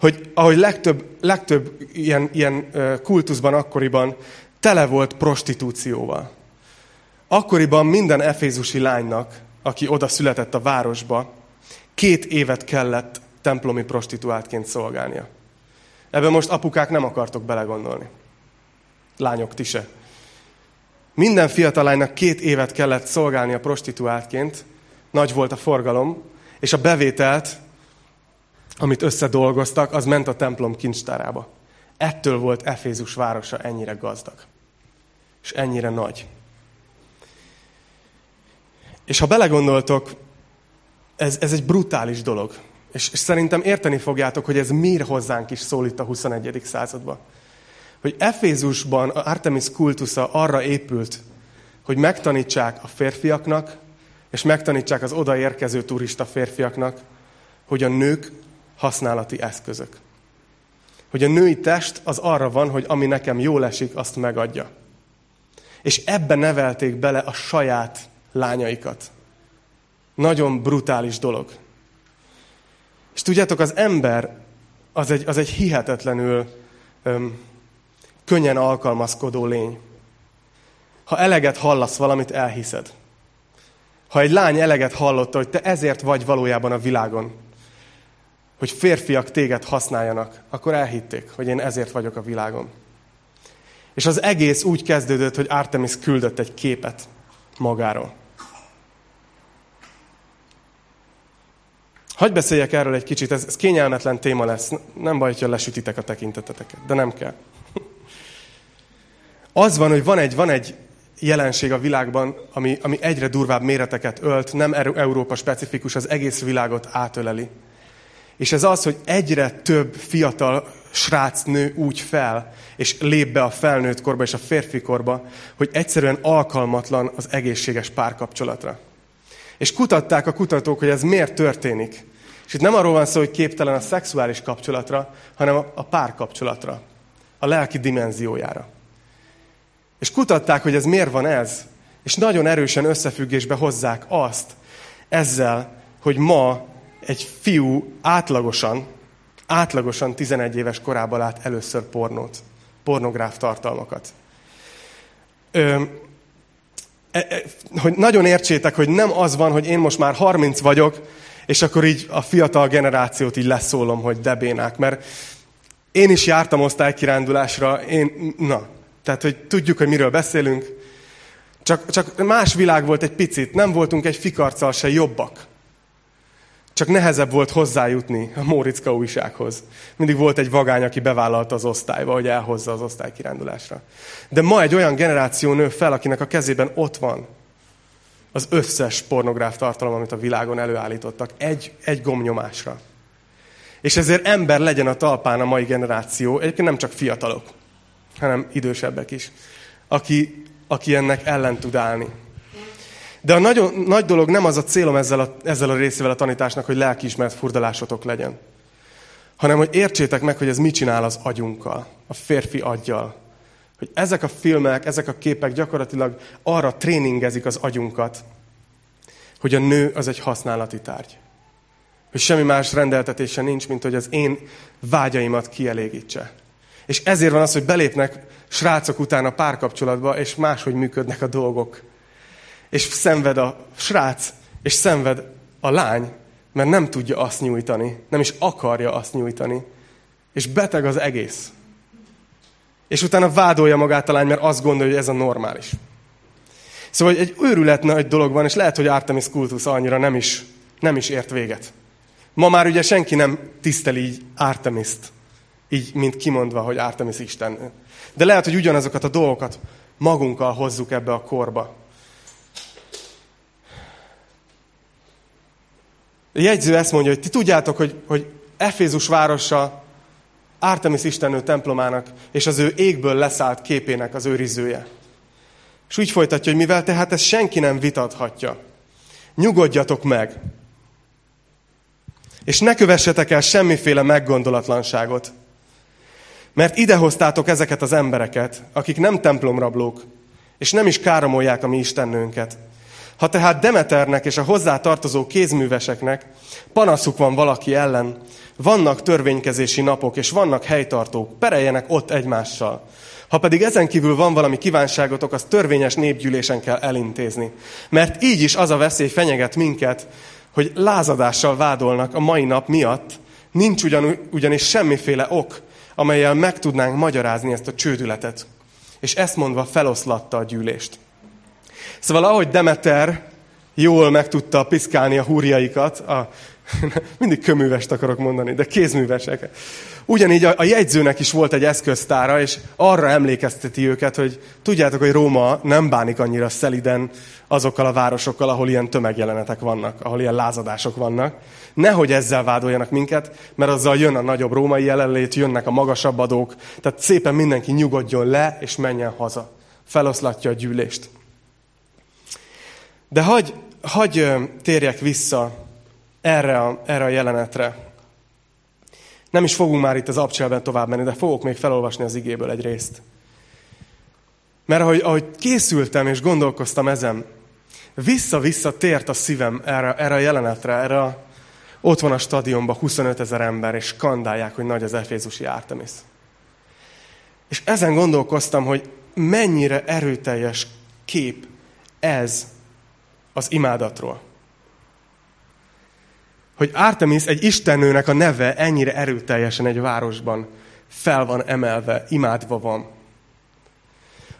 hogy ahogy legtöbb, legtöbb ilyen, ilyen kultuszban akkoriban tele volt prostitúcióval. Akkoriban minden efézusi lánynak, aki oda született a városba, két évet kellett templomi prostituáltként szolgálnia. Ebben most apukák nem akartok belegondolni. Lányok, ti se. Minden fiatal lánynak két évet kellett szolgálni a prostituáltként, nagy volt a forgalom, és a bevételt, amit összedolgoztak, az ment a templom kincstárába. Ettől volt Efézus városa ennyire gazdag. És ennyire nagy. És ha belegondoltok, ez, ez egy brutális dolog. És, és szerintem érteni fogjátok, hogy ez miért hozzánk is szól itt a 21. században hogy Efézusban Artemis kultusza arra épült, hogy megtanítsák a férfiaknak, és megtanítsák az odaérkező turista férfiaknak, hogy a nők használati eszközök. Hogy a női test az arra van, hogy ami nekem jól esik, azt megadja. és ebbe nevelték bele a saját lányaikat. Nagyon brutális dolog. És tudjátok, az ember az egy, az egy hihetetlenül öm, könnyen alkalmazkodó lény. Ha eleget hallasz valamit, elhiszed. Ha egy lány eleget hallotta, hogy te ezért vagy valójában a világon, hogy férfiak téged használjanak, akkor elhitték, hogy én ezért vagyok a világon. És az egész úgy kezdődött, hogy Artemis küldött egy képet magáról. Hagy beszéljek erről egy kicsit, ez, ez kényelmetlen téma lesz. Nem baj, hogyha lesütitek a tekinteteteket, de nem kell. Az van, hogy van egy, van egy jelenség a világban, ami, ami egyre durvább méreteket ölt, nem Európa specifikus, az egész világot átöleli. És ez az, hogy egyre több fiatal srác nő úgy fel, és lép be a felnőtt korba és a férfi korba, hogy egyszerűen alkalmatlan az egészséges párkapcsolatra. És kutatták a kutatók, hogy ez miért történik. És itt nem arról van szó, hogy képtelen a szexuális kapcsolatra, hanem a párkapcsolatra, a lelki dimenziójára. És kutatták, hogy ez miért van ez, és nagyon erősen összefüggésbe hozzák azt ezzel, hogy ma egy fiú átlagosan, átlagosan 11 éves korában lát először pornót, pornográf tartalmakat. Ö, e, e, hogy nagyon értsétek, hogy nem az van, hogy én most már 30 vagyok, és akkor így a fiatal generációt így leszólom, hogy debénák, mert én is jártam osztálykirándulásra, én, na, tehát, hogy tudjuk, hogy miről beszélünk, csak, csak más világ volt egy picit, nem voltunk egy fikarccal se jobbak. Csak nehezebb volt hozzájutni a Móriczka újsághoz. Mindig volt egy vagány, aki bevállalta az osztályba, hogy elhozza az osztály kirándulásra. De ma egy olyan generáció nő fel, akinek a kezében ott van az összes pornográf tartalom, amit a világon előállítottak. Egy, egy gomnyomásra. És ezért ember legyen a talpán a mai generáció, egyébként nem csak fiatalok, hanem idősebbek is, aki, aki ennek ellen tud állni. De a nagyon, nagy dolog nem az a célom ezzel a, ezzel a részével a tanításnak, hogy lelkiismeret furdalásotok legyen, hanem hogy értsétek meg, hogy ez mit csinál az agyunkkal, a férfi aggyal. Hogy ezek a filmek, ezek a képek gyakorlatilag arra tréningezik az agyunkat, hogy a nő az egy használati tárgy. Hogy semmi más rendeltetése nincs, mint hogy az én vágyaimat kielégítse. És ezért van az, hogy belépnek srácok után a párkapcsolatba, és máshogy működnek a dolgok és szenved a srác, és szenved a lány, mert nem tudja azt nyújtani, nem is akarja azt nyújtani, és beteg az egész. És utána vádolja magát a lány, mert azt gondolja, hogy ez a normális. Szóval egy őrület nagy dolog van, és lehet, hogy Artemis kultusz annyira nem is, nem is ért véget. Ma már ugye senki nem tiszteli így Artemist, így, mint kimondva, hogy Artemis Isten. De lehet, hogy ugyanazokat a dolgokat magunkkal hozzuk ebbe a korba. A jegyző ezt mondja, hogy ti tudjátok, hogy, hogy Efézus városa Artemis istennő templomának és az ő égből leszállt képének az őrizője. És úgy folytatja, hogy mivel tehát ezt senki nem vitathatja, nyugodjatok meg, és ne kövessetek el semmiféle meggondolatlanságot, mert idehoztátok ezeket az embereket, akik nem templomrablók, és nem is káromolják a mi istennőnket, ha tehát Demeternek és a hozzá tartozó kézműveseknek panaszuk van valaki ellen, vannak törvénykezési napok, és vannak helytartók, pereljenek ott egymással. Ha pedig ezen kívül van valami kívánságotok, az törvényes népgyűlésen kell elintézni. Mert így is az a veszély fenyeget minket, hogy lázadással vádolnak a mai nap miatt, nincs ugyan, ugyanis semmiféle ok, amelyel meg tudnánk magyarázni ezt a csődületet. És ezt mondva feloszlatta a gyűlést. Szóval ahogy Demeter jól meg tudta piszkálni a húrjaikat, a, mindig köművest akarok mondani, de kézművesek. Ugyanígy a, a jegyzőnek is volt egy eszköztára, és arra emlékezteti őket, hogy tudjátok, hogy Róma nem bánik annyira szeliden azokkal a városokkal, ahol ilyen tömegjelenetek vannak, ahol ilyen lázadások vannak. Nehogy ezzel vádoljanak minket, mert azzal jön a nagyobb római jelenlét, jönnek a magasabb adók, tehát szépen mindenki nyugodjon le, és menjen haza. Feloszlatja a gyűlést. De hagy, hagy térjek vissza erre a, erre a jelenetre. Nem is fogunk már itt az abcselben tovább menni, de fogok még felolvasni az igéből egy részt. Mert ahogy, ahogy készültem és gondolkoztam ezen, vissza-vissza tért a szívem erre, erre a jelenetre, erre a, ott van a stadionban 25 ezer ember, és skandálják, hogy nagy az Efézusi Artemis. És ezen gondolkoztam, hogy mennyire erőteljes kép ez az imádatról. Hogy Artemis egy istennőnek a neve ennyire erőteljesen egy városban fel van emelve, imádva van.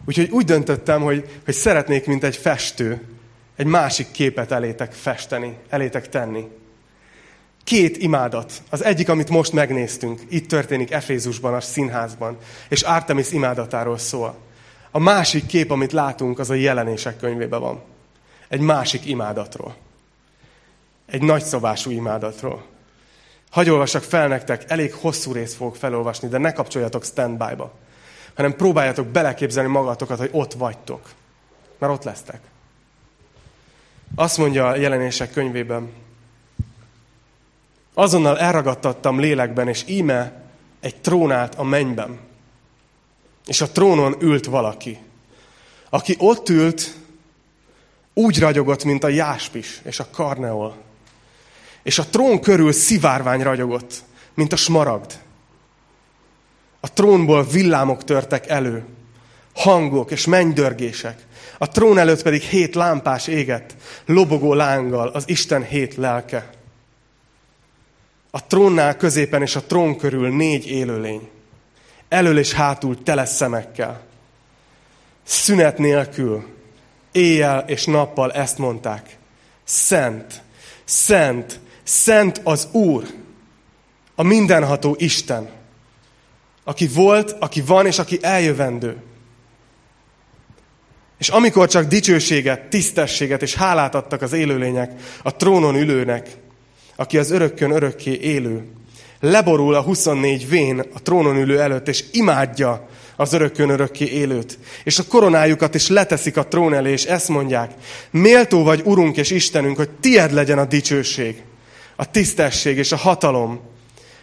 Úgyhogy úgy döntöttem, hogy, hogy szeretnék, mint egy festő, egy másik képet elétek festeni, elétek tenni. Két imádat. Az egyik, amit most megnéztünk, itt történik Efézusban, a színházban, és Artemis imádatáról szól. A másik kép, amit látunk, az a jelenések könyvében van. Egy másik imádatról. Egy nagyszabású imádatról. Hagy olvassak fel nektek, elég hosszú részt fogok felolvasni, de ne kapcsoljatok standby-ba, hanem próbáljatok beleképzelni magatokat, hogy ott vagytok. Mert ott lesztek. Azt mondja a jelenések könyvében, azonnal elragadtattam lélekben, és íme egy trónát a mennyben. És a trónon ült valaki. Aki ott ült, úgy ragyogott, mint a jáspis és a karneol. És a trón körül szivárvány ragyogott, mint a smaragd. A trónból villámok törtek elő, hangok és mennydörgések. A trón előtt pedig hét lámpás égett, lobogó lánggal az Isten hét lelke. A trónnál középen és a trón körül négy élőlény. Elől és hátul tele szemekkel. Szünet nélkül, éjjel és nappal ezt mondták. Szent, szent, szent az Úr, a mindenható Isten, aki volt, aki van és aki eljövendő. És amikor csak dicsőséget, tisztességet és hálát adtak az élőlények a trónon ülőnek, aki az örökkön örökké élő, leborul a 24 vén a trónon ülő előtt, és imádja az örökkön örökké élőt. És a koronájukat is leteszik a trón elé, és ezt mondják, méltó vagy, Urunk és Istenünk, hogy tied legyen a dicsőség, a tisztesség és a hatalom,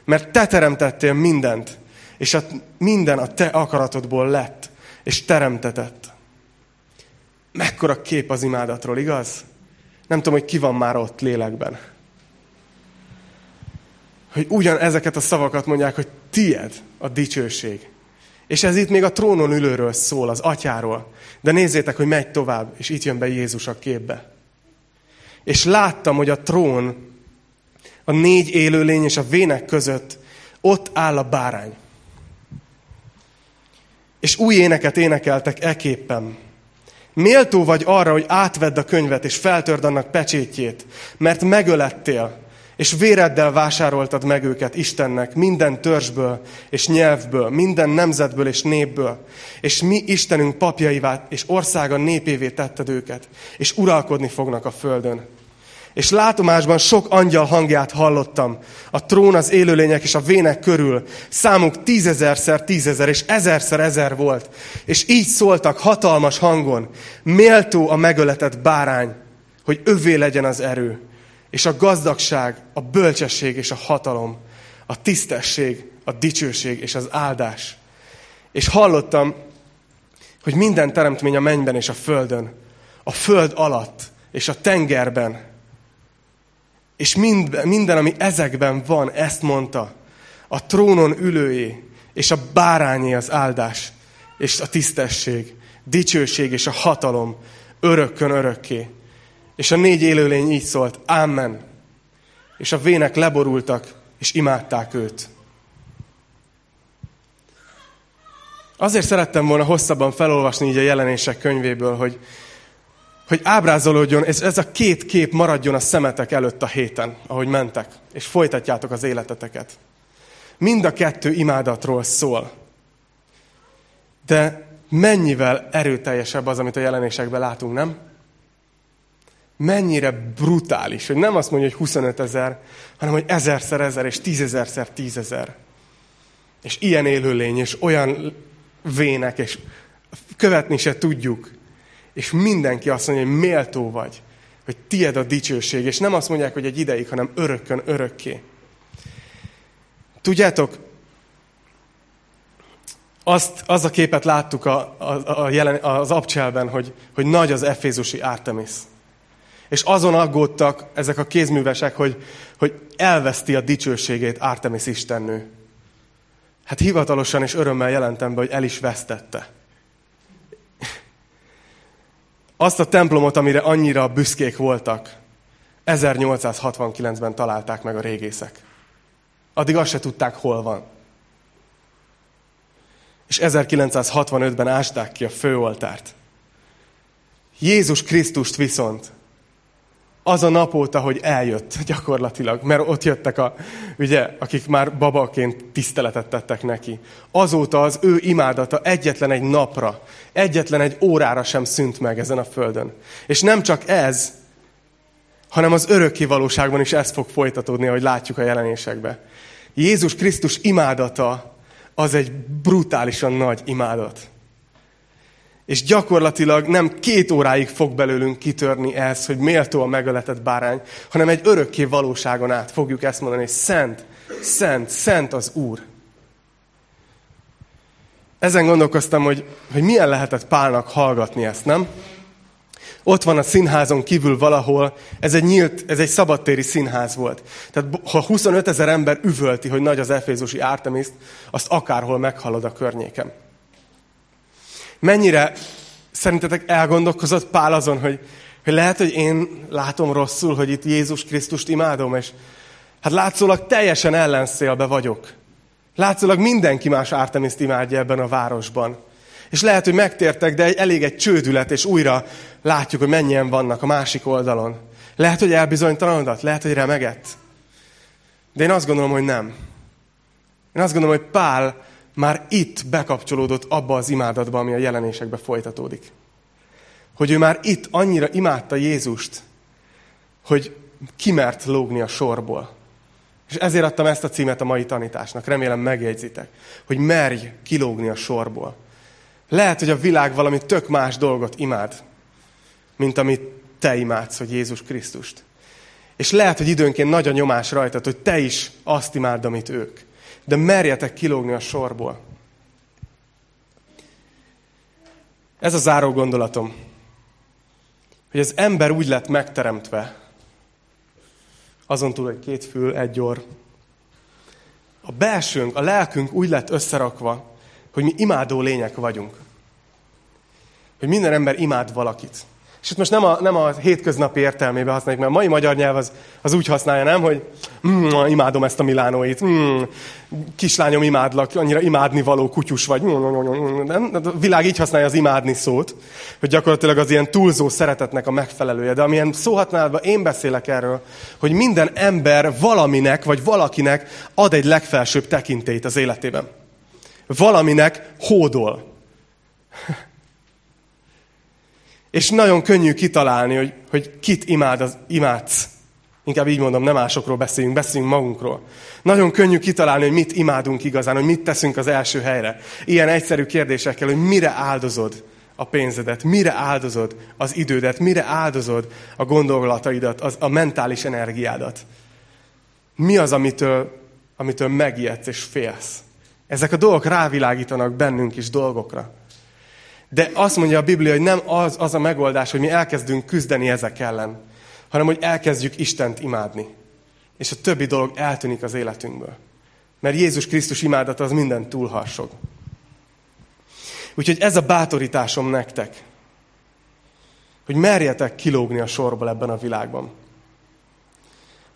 mert te teremtettél mindent, és a, minden a te akaratodból lett, és teremtetett. Mekkora kép az imádatról, igaz? Nem tudom, hogy ki van már ott lélekben. Hogy ugyan ezeket a szavakat mondják, hogy tied a dicsőség. És ez itt még a trónon ülőről szól, az atyáról. De nézzétek, hogy megy tovább, és itt jön be Jézus a képbe. És láttam, hogy a trón, a négy élőlény és a vének között ott áll a bárány. És új éneket énekeltek eképpen. Méltó vagy arra, hogy átvedd a könyvet, és feltörd annak pecsétjét, mert megölettél, és véreddel vásároltad meg őket Istennek minden törzsből és nyelvből, minden nemzetből és népből. És mi Istenünk papjaivá és országa népévé tetted őket, és uralkodni fognak a földön. És látomásban sok angyal hangját hallottam, a trón, az élőlények és a vének körül. Számuk tízezerszer tízezer és ezerszer ezer volt. És így szóltak hatalmas hangon, méltó a megöletett bárány, hogy övé legyen az erő, és a gazdagság, a bölcsesség és a hatalom, a tisztesség, a dicsőség és az áldás. És hallottam, hogy minden teremtmény a mennyben és a földön, a föld alatt és a tengerben, és mind, minden, ami ezekben van, ezt mondta, a trónon ülőjé, és a bárányé az áldás, és a tisztesség, dicsőség és a hatalom örökkön örökké. És a négy élőlény így szólt, Amen. És a vének leborultak, és imádták őt. Azért szerettem volna hosszabban felolvasni így a jelenések könyvéből, hogy, hogy ábrázolódjon, ez, ez a két kép maradjon a szemetek előtt a héten, ahogy mentek, és folytatjátok az életeteket. Mind a kettő imádatról szól. De mennyivel erőteljesebb az, amit a jelenésekben látunk, nem? mennyire brutális, hogy nem azt mondja, hogy 25 ezer, hanem hogy ezerszer ezer, és tízezerszer tízezer. És ilyen élőlény, és olyan vének, és követni se tudjuk. És mindenki azt mondja, hogy méltó vagy, hogy tied a dicsőség, és nem azt mondják, hogy egy ideig, hanem örökkön, örökké. Tudjátok, azt, az a képet láttuk a, a, a jelen, az abcselben, hogy, hogy nagy az efézusi Artemis. És azon aggódtak ezek a kézművesek, hogy, hogy elveszti a dicsőségét Artemis istennő. Hát hivatalosan és örömmel jelentem be, hogy el is vesztette. Azt a templomot, amire annyira büszkék voltak, 1869-ben találták meg a régészek. Addig azt se tudták, hol van. És 1965-ben ásták ki a főoltárt. Jézus Krisztust viszont az a nap óta, hogy eljött gyakorlatilag, mert ott jöttek, a, ugye, akik már babaként tiszteletet tettek neki. Azóta az ő imádata egyetlen egy napra, egyetlen egy órára sem szűnt meg ezen a földön. És nem csak ez, hanem az örökké valóságban is ez fog folytatódni, ahogy látjuk a jelenésekbe. Jézus Krisztus imádata az egy brutálisan nagy imádat. És gyakorlatilag nem két óráig fog belőlünk kitörni ez, hogy méltó a megöletett bárány, hanem egy örökké valóságon át fogjuk ezt mondani, hogy szent, szent, szent az Úr. Ezen gondolkoztam, hogy, hogy milyen lehetett Pálnak hallgatni ezt, nem? Ott van a színházon kívül valahol, ez egy nyílt, ez egy szabadtéri színház volt. Tehát ha 25 ezer ember üvölti, hogy nagy az efézusi Ártemiszt, azt akárhol meghallod a környéken. Mennyire szerintetek elgondolkozott Pál azon, hogy, hogy lehet, hogy én látom rosszul, hogy itt Jézus Krisztust imádom, és hát látszólag teljesen ellenszélbe vagyok. Látszólag mindenki más Ártemiszt imádja ebben a városban. És lehet, hogy megtértek, de elég egy csődület, és újra látjuk, hogy mennyien vannak a másik oldalon. Lehet, hogy elbizonytalanodott, lehet, hogy remegett. De én azt gondolom, hogy nem. Én azt gondolom, hogy Pál már itt bekapcsolódott abba az imádatba, ami a jelenésekbe folytatódik. Hogy ő már itt annyira imádta Jézust, hogy kimert lógni a sorból. És ezért adtam ezt a címet a mai tanításnak. Remélem megjegyzitek, hogy merj kilógni a sorból. Lehet, hogy a világ valami tök más dolgot imád, mint amit te imádsz, hogy Jézus Krisztust. És lehet, hogy időnként nagy a nyomás rajtad, hogy te is azt imád, amit ők de merjetek kilógni a sorból. Ez a záró gondolatom, hogy az ember úgy lett megteremtve, azon túl, hogy két fül, egy orr. A belsőnk, a lelkünk úgy lett összerakva, hogy mi imádó lények vagyunk. Hogy minden ember imád valakit. És itt most nem a, nem a hétköznapi értelmében használjuk, mert a mai magyar nyelv az, az úgy használja, nem, hogy mm, imádom ezt a Milánóit, mm, kislányom imádlak, annyira imádni való kutyus vagy. Nem? A világ így használja az imádni szót, hogy gyakorlatilag az ilyen túlzó szeretetnek a megfelelője. De amilyen szóhatnálva én beszélek erről, hogy minden ember valaminek vagy valakinek ad egy legfelsőbb tekintélyt az életében. Valaminek hódol. És nagyon könnyű kitalálni, hogy, hogy kit imád az, imádsz. Inkább így mondom, nem másokról beszéljünk, beszéljünk magunkról. Nagyon könnyű kitalálni, hogy mit imádunk igazán, hogy mit teszünk az első helyre. Ilyen egyszerű kérdésekkel, hogy mire áldozod a pénzedet, mire áldozod az idődet, mire áldozod a gondolataidat, az, a mentális energiádat. Mi az, amitől, amitől megijedsz és félsz? Ezek a dolgok rávilágítanak bennünk is dolgokra. De azt mondja a Biblia, hogy nem az, az a megoldás, hogy mi elkezdünk küzdeni ezek ellen, hanem hogy elkezdjük Istent imádni. És a többi dolog eltűnik az életünkből. Mert Jézus Krisztus imádata az minden túlharsog. Úgyhogy ez a bátorításom nektek, hogy merjetek kilógni a sorból ebben a világban.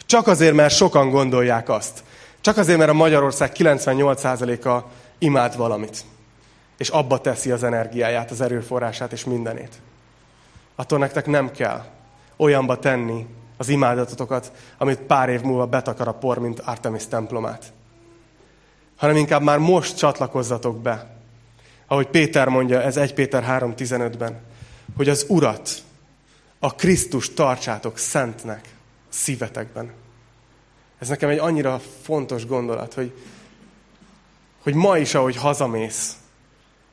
Csak azért, mert sokan gondolják azt. Csak azért, mert a Magyarország 98%-a imád valamit és abba teszi az energiáját, az erőforrását és mindenét. Attól nektek nem kell olyanba tenni az imádatotokat, amit pár év múlva betakar a por, mint Artemis templomát. Hanem inkább már most csatlakozzatok be. Ahogy Péter mondja, ez 1 Péter 3.15-ben, hogy az Urat, a Krisztus tartsátok szentnek szívetekben. Ez nekem egy annyira fontos gondolat, hogy, hogy ma is, ahogy hazamész,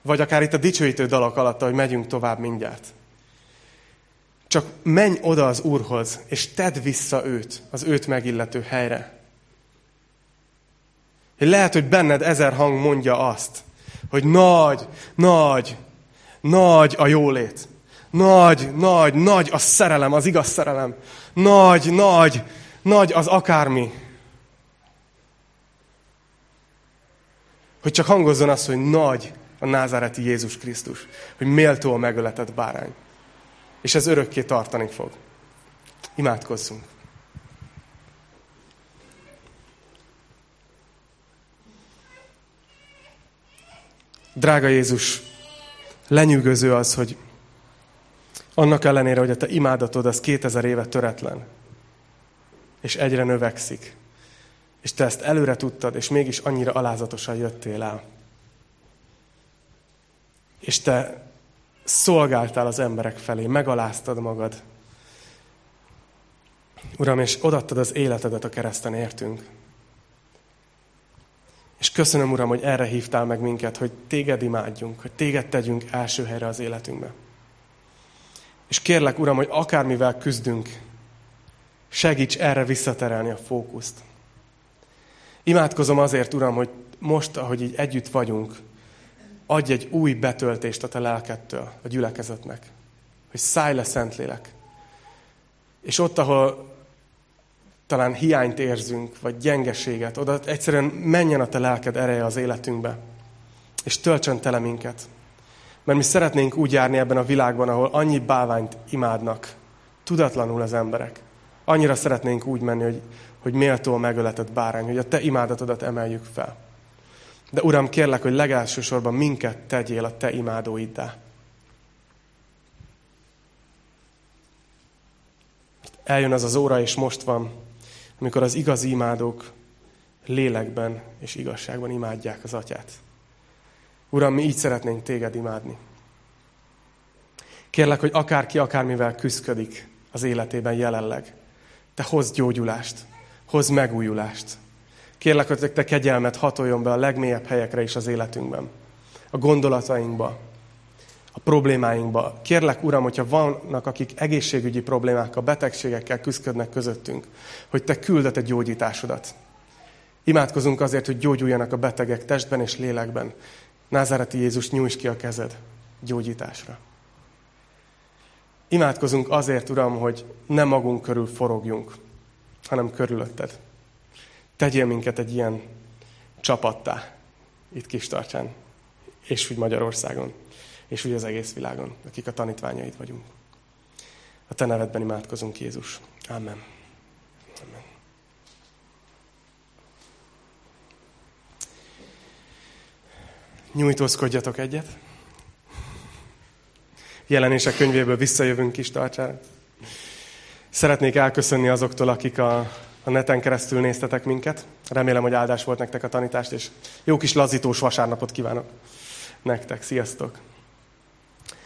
vagy akár itt a dicsőítő dalok alatt, hogy megyünk tovább mindjárt. Csak menj oda az Úrhoz, és tedd vissza őt, az őt megillető helyre. Lehet, hogy benned ezer hang mondja azt, Hogy nagy, nagy, nagy a jólét. Nagy, nagy, nagy a szerelem, az igaz szerelem. Nagy, nagy, nagy az akármi. Hogy csak hangozzon az, hogy nagy a názáreti Jézus Krisztus. Hogy méltó a megöletett bárány. És ez örökké tartani fog. Imádkozzunk. Drága Jézus, lenyűgöző az, hogy annak ellenére, hogy a te imádatod az 2000 éve töretlen, és egyre növekszik, és te ezt előre tudtad, és mégis annyira alázatosan jöttél el. És te szolgáltál az emberek felé, megaláztad magad. Uram, és odattad az életedet a kereszten értünk. És köszönöm, Uram, hogy erre hívtál meg minket, hogy téged imádjunk, hogy téged tegyünk első helyre az életünkbe. És kérlek, Uram, hogy akármivel küzdünk, segíts erre visszaterelni a fókuszt. Imádkozom azért, Uram, hogy most, ahogy így együtt vagyunk, adj egy új betöltést a te lelkettől a gyülekezetnek. Hogy szállj le, Szentlélek. És ott, ahol talán hiányt érzünk, vagy gyengeséget, oda egyszerűen menjen a te lelked ereje az életünkbe, és töltsön tele minket. Mert mi szeretnénk úgy járni ebben a világban, ahol annyi báványt imádnak, tudatlanul az emberek. Annyira szeretnénk úgy menni, hogy, hogy méltó a megöletett bárány, hogy a te imádatodat emeljük fel. De Uram, kérlek, hogy legelsősorban minket tegyél a te imádóiddá. Eljön az az óra, és most van, amikor az igazi imádók lélekben és igazságban imádják az atyát. Uram, mi így szeretnénk téged imádni. Kérlek, hogy akárki akármivel küzdködik az életében jelenleg, te hozz gyógyulást, hozz megújulást. Kérlek, hogy te kegyelmet hatoljon be a legmélyebb helyekre is az életünkben. A gondolatainkba, a problémáinkba. Kérlek, Uram, hogyha vannak, akik egészségügyi problémákkal, betegségekkel küzdködnek közöttünk, hogy Te küldött egy gyógyításodat. Imádkozunk azért, hogy gyógyuljanak a betegek testben és lélekben. Názáreti Jézus, nyújts ki a kezed gyógyításra. Imádkozunk azért, Uram, hogy ne magunk körül forogjunk, hanem körülötted. Tegyél minket egy ilyen csapattá itt kis tartsán, és úgy Magyarországon és úgy az egész világon, akik a tanítványaid vagyunk. A Te nevedben imádkozunk, Jézus. Amen. Amen. Nyújtózkodjatok egyet. Jelenések könyvéből visszajövünk kis tartsára. Szeretnék elköszönni azoktól, akik a, a neten keresztül néztetek minket. Remélem, hogy áldás volt nektek a tanítást, és jó kis lazítós vasárnapot kívánok nektek. Sziasztok!